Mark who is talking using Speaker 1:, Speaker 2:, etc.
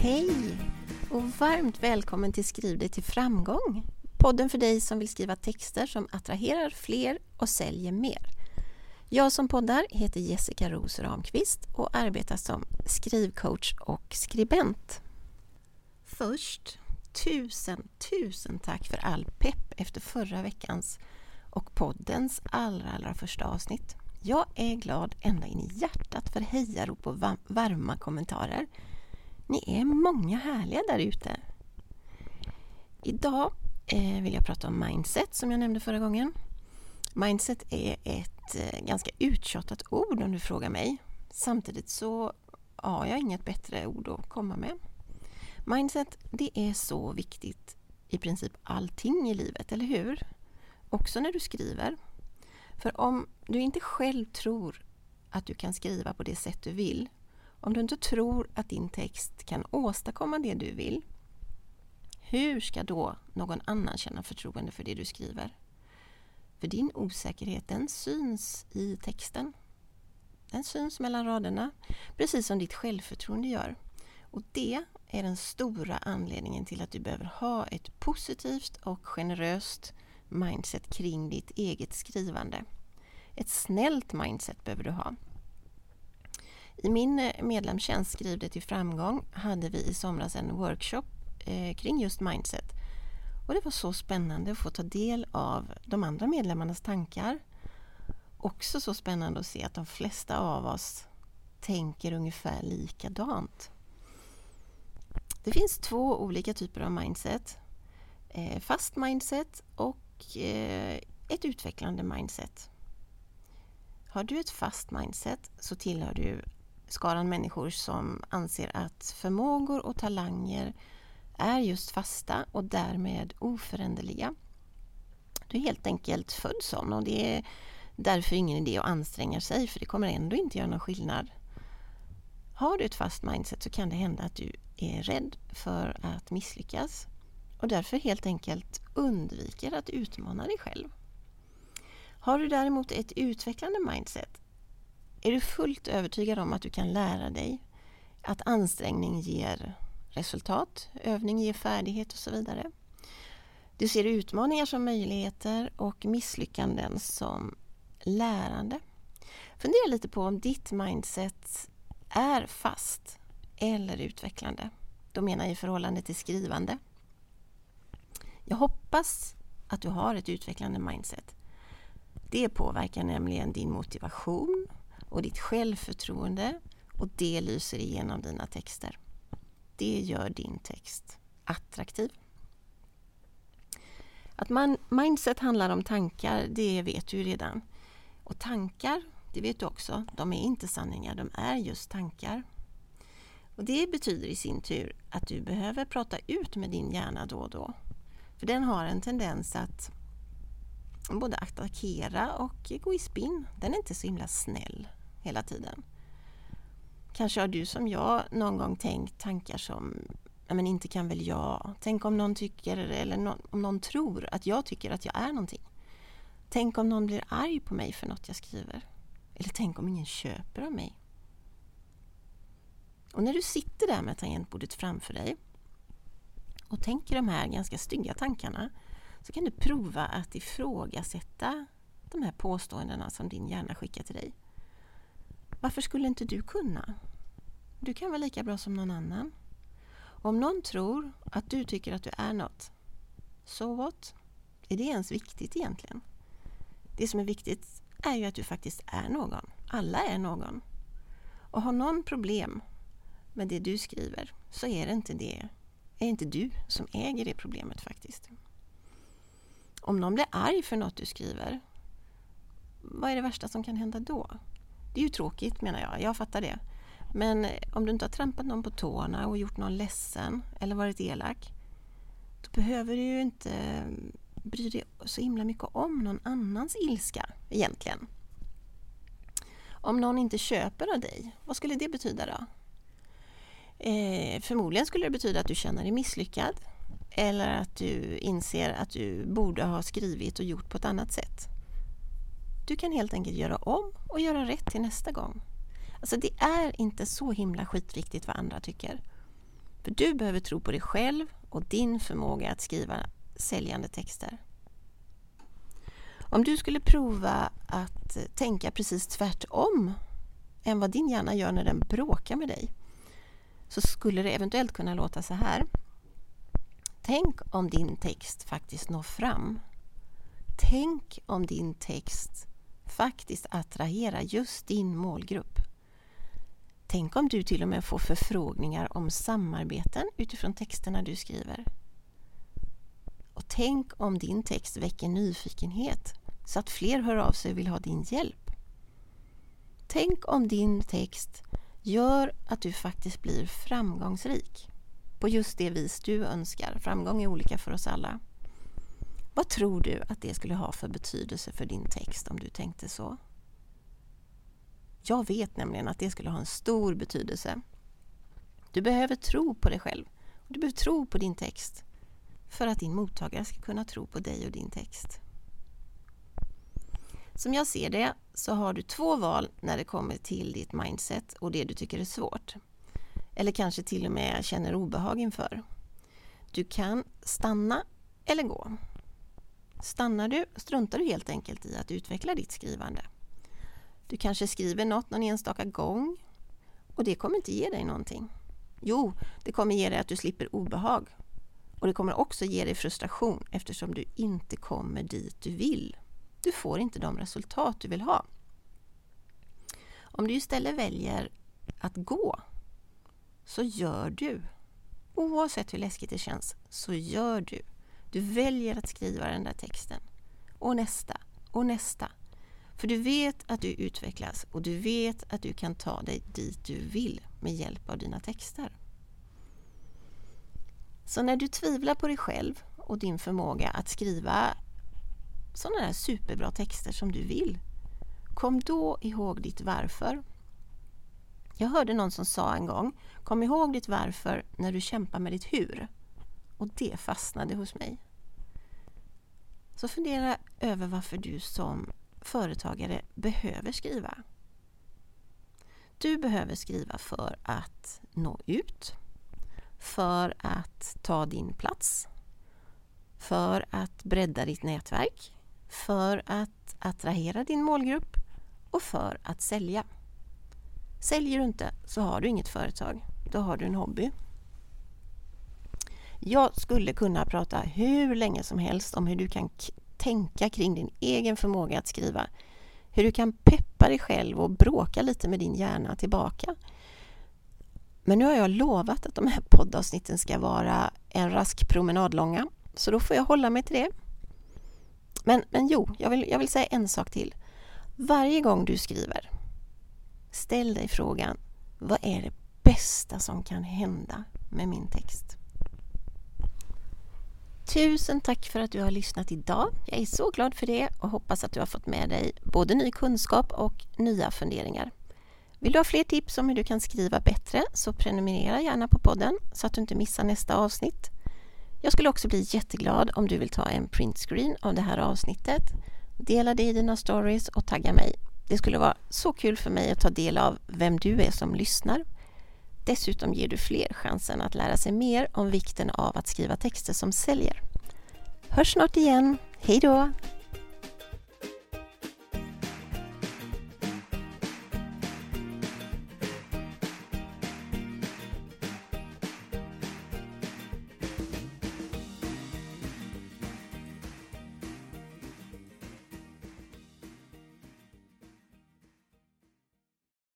Speaker 1: Hej och varmt välkommen till Skriv dig till framgång. Podden för dig som vill skriva texter som attraherar fler och säljer mer. Jag som poddar heter Jessica Ros Ramqvist och arbetar som skrivcoach och skribent. Först, tusen, tusen tack för all pepp efter förra veckans och poddens allra, allra första avsnitt. Jag är glad ända in i hjärtat för hejarop och varma kommentarer. Ni är många härliga där ute. Idag eh, vill jag prata om mindset som jag nämnde förra gången. Mindset är ett eh, ganska uttjatat ord om du frågar mig. Samtidigt så har jag inget bättre ord att komma med. Mindset, det är så viktigt i princip allting i livet, eller hur? Också när du skriver. För om du inte själv tror att du kan skriva på det sätt du vill, om du inte tror att din text kan åstadkomma det du vill, hur ska då någon annan känna förtroende för det du skriver? För din osäkerhet, den syns i texten. Den syns mellan raderna, precis som ditt självförtroende gör. Och det är den stora anledningen till att du behöver ha ett positivt och generöst mindset kring ditt eget skrivande. Ett snällt mindset behöver du ha. I min eh, medlemstjänst Skriv det till framgång hade vi i somras en workshop eh, kring just mindset. Och Det var så spännande att få ta del av de andra medlemmarnas tankar. Också så spännande att se att de flesta av oss tänker ungefär likadant. Det finns två olika typer av mindset. Eh, fast mindset och eh, ett utvecklande mindset. Har du ett fast mindset så tillhör du skaran människor som anser att förmågor och talanger är just fasta och därmed oföränderliga. Du är helt enkelt född sån och det är därför ingen idé att anstränga sig för det kommer ändå inte göra någon skillnad. Har du ett fast mindset så kan det hända att du är rädd för att misslyckas och därför helt enkelt undviker att utmana dig själv. Har du däremot ett utvecklande mindset är du fullt övertygad om att du kan lära dig att ansträngning ger resultat, övning ger färdighet och så vidare. Du ser utmaningar som möjligheter och misslyckanden som lärande. Fundera lite på om ditt mindset är fast eller utvecklande. Då menar jag i förhållande till skrivande. Jag hoppas att du har ett utvecklande mindset. Det påverkar nämligen din motivation och ditt självförtroende och det lyser igenom dina texter. Det gör din text attraktiv. Att man, mindset handlar om tankar, det vet du redan. Och tankar, det vet du också, de är inte sanningar, de är just tankar. Och Det betyder i sin tur att du behöver prata ut med din hjärna då och då. För den har en tendens att både attackera och gå i spinn. Den är inte så himla snäll hela tiden. Kanske har du som jag någon gång tänkt tankar som men inte kan väl jag. Tänk om någon tycker eller no om någon tror att jag tycker att jag är någonting. Tänk om någon blir arg på mig för något jag skriver. Eller tänk om ingen köper av mig. Och när du sitter där med tangentbordet framför dig och tänker de här ganska stygga tankarna så kan du prova att ifrågasätta de här påståendena som din hjärna skickar till dig. Varför skulle inte du kunna? Du kan vara lika bra som någon annan. Om någon tror att du tycker att du är något, so what? Är det ens viktigt egentligen? Det som är viktigt är ju att du faktiskt är någon. Alla är någon. Och har någon problem med det du skriver så är det inte det är inte du som äger det problemet faktiskt. Om någon blir arg för något du skriver, vad är det värsta som kan hända då? Det är ju tråkigt menar jag, jag fattar det. Men eh, om du inte har trampat någon på tårna och gjort någon ledsen eller varit elak, då behöver du ju inte eh, bry dig så himla mycket om någon annans ilska egentligen. Om någon inte köper av dig, vad skulle det betyda då? Eh, förmodligen skulle det betyda att du känner dig misslyckad eller att du inser att du borde ha skrivit och gjort på ett annat sätt. Du kan helt enkelt göra om och göra rätt till nästa gång. Alltså det är inte så himla skitviktigt vad andra tycker. För du behöver tro på dig själv och din förmåga att skriva säljande texter. Om du skulle prova att tänka precis tvärtom än vad din hjärna gör när den bråkar med dig så skulle det eventuellt kunna låta så här. Tänk om din text faktiskt når fram. Tänk om din text faktiskt attrahera just din målgrupp. Tänk om du till och med får förfrågningar om samarbeten utifrån texterna du skriver. Och tänk om din text väcker nyfikenhet så att fler hör av sig och vill ha din hjälp. Tänk om din text gör att du faktiskt blir framgångsrik på just det vis du önskar. Framgång är olika för oss alla. Vad tror du att det skulle ha för betydelse för din text om du tänkte så? Jag vet nämligen att det skulle ha en stor betydelse. Du behöver tro på dig själv. Du behöver tro på din text för att din mottagare ska kunna tro på dig och din text. Som jag ser det så har du två val när det kommer till ditt mindset och det du tycker är svårt. Eller kanske till och med känner obehag inför. Du kan stanna eller gå. Stannar du struntar du helt enkelt i att utveckla ditt skrivande. Du kanske skriver något någon enstaka gång och det kommer inte ge dig någonting. Jo, det kommer ge dig att du slipper obehag och det kommer också ge dig frustration eftersom du inte kommer dit du vill. Du får inte de resultat du vill ha. Om du istället väljer att gå så gör du. Oavsett hur läskigt det känns så gör du. Du väljer att skriva den där texten. Och nästa och nästa. För du vet att du utvecklas och du vet att du kan ta dig dit du vill med hjälp av dina texter. Så när du tvivlar på dig själv och din förmåga att skriva sådana där superbra texter som du vill, kom då ihåg ditt varför. Jag hörde någon som sa en gång, kom ihåg ditt varför när du kämpar med ditt hur. Och det fastnade hos mig. Så fundera över varför du som företagare behöver skriva. Du behöver skriva för att nå ut, för att ta din plats, för att bredda ditt nätverk, för att attrahera din målgrupp och för att sälja. Säljer du inte så har du inget företag, då har du en hobby. Jag skulle kunna prata hur länge som helst om hur du kan tänka kring din egen förmåga att skriva. Hur du kan peppa dig själv och bråka lite med din hjärna tillbaka. Men nu har jag lovat att de här poddavsnitten ska vara en rask promenad långa. Så då får jag hålla mig till det. Men, men jo, jag vill, jag vill säga en sak till. Varje gång du skriver, ställ dig frågan vad är det bästa som kan hända med min text? Tusen tack för att du har lyssnat idag. Jag är så glad för det och hoppas att du har fått med dig både ny kunskap och nya funderingar. Vill du ha fler tips om hur du kan skriva bättre så prenumerera gärna på podden så att du inte missar nästa avsnitt. Jag skulle också bli jätteglad om du vill ta en printscreen av det här avsnittet, dela det i dina stories och tagga mig. Det skulle vara så kul för mig att ta del av vem du är som lyssnar. Dessutom ger du fler chansen att lära sig mer om vikten av att skriva texter som säljer. Hörs snart igen. Hej då!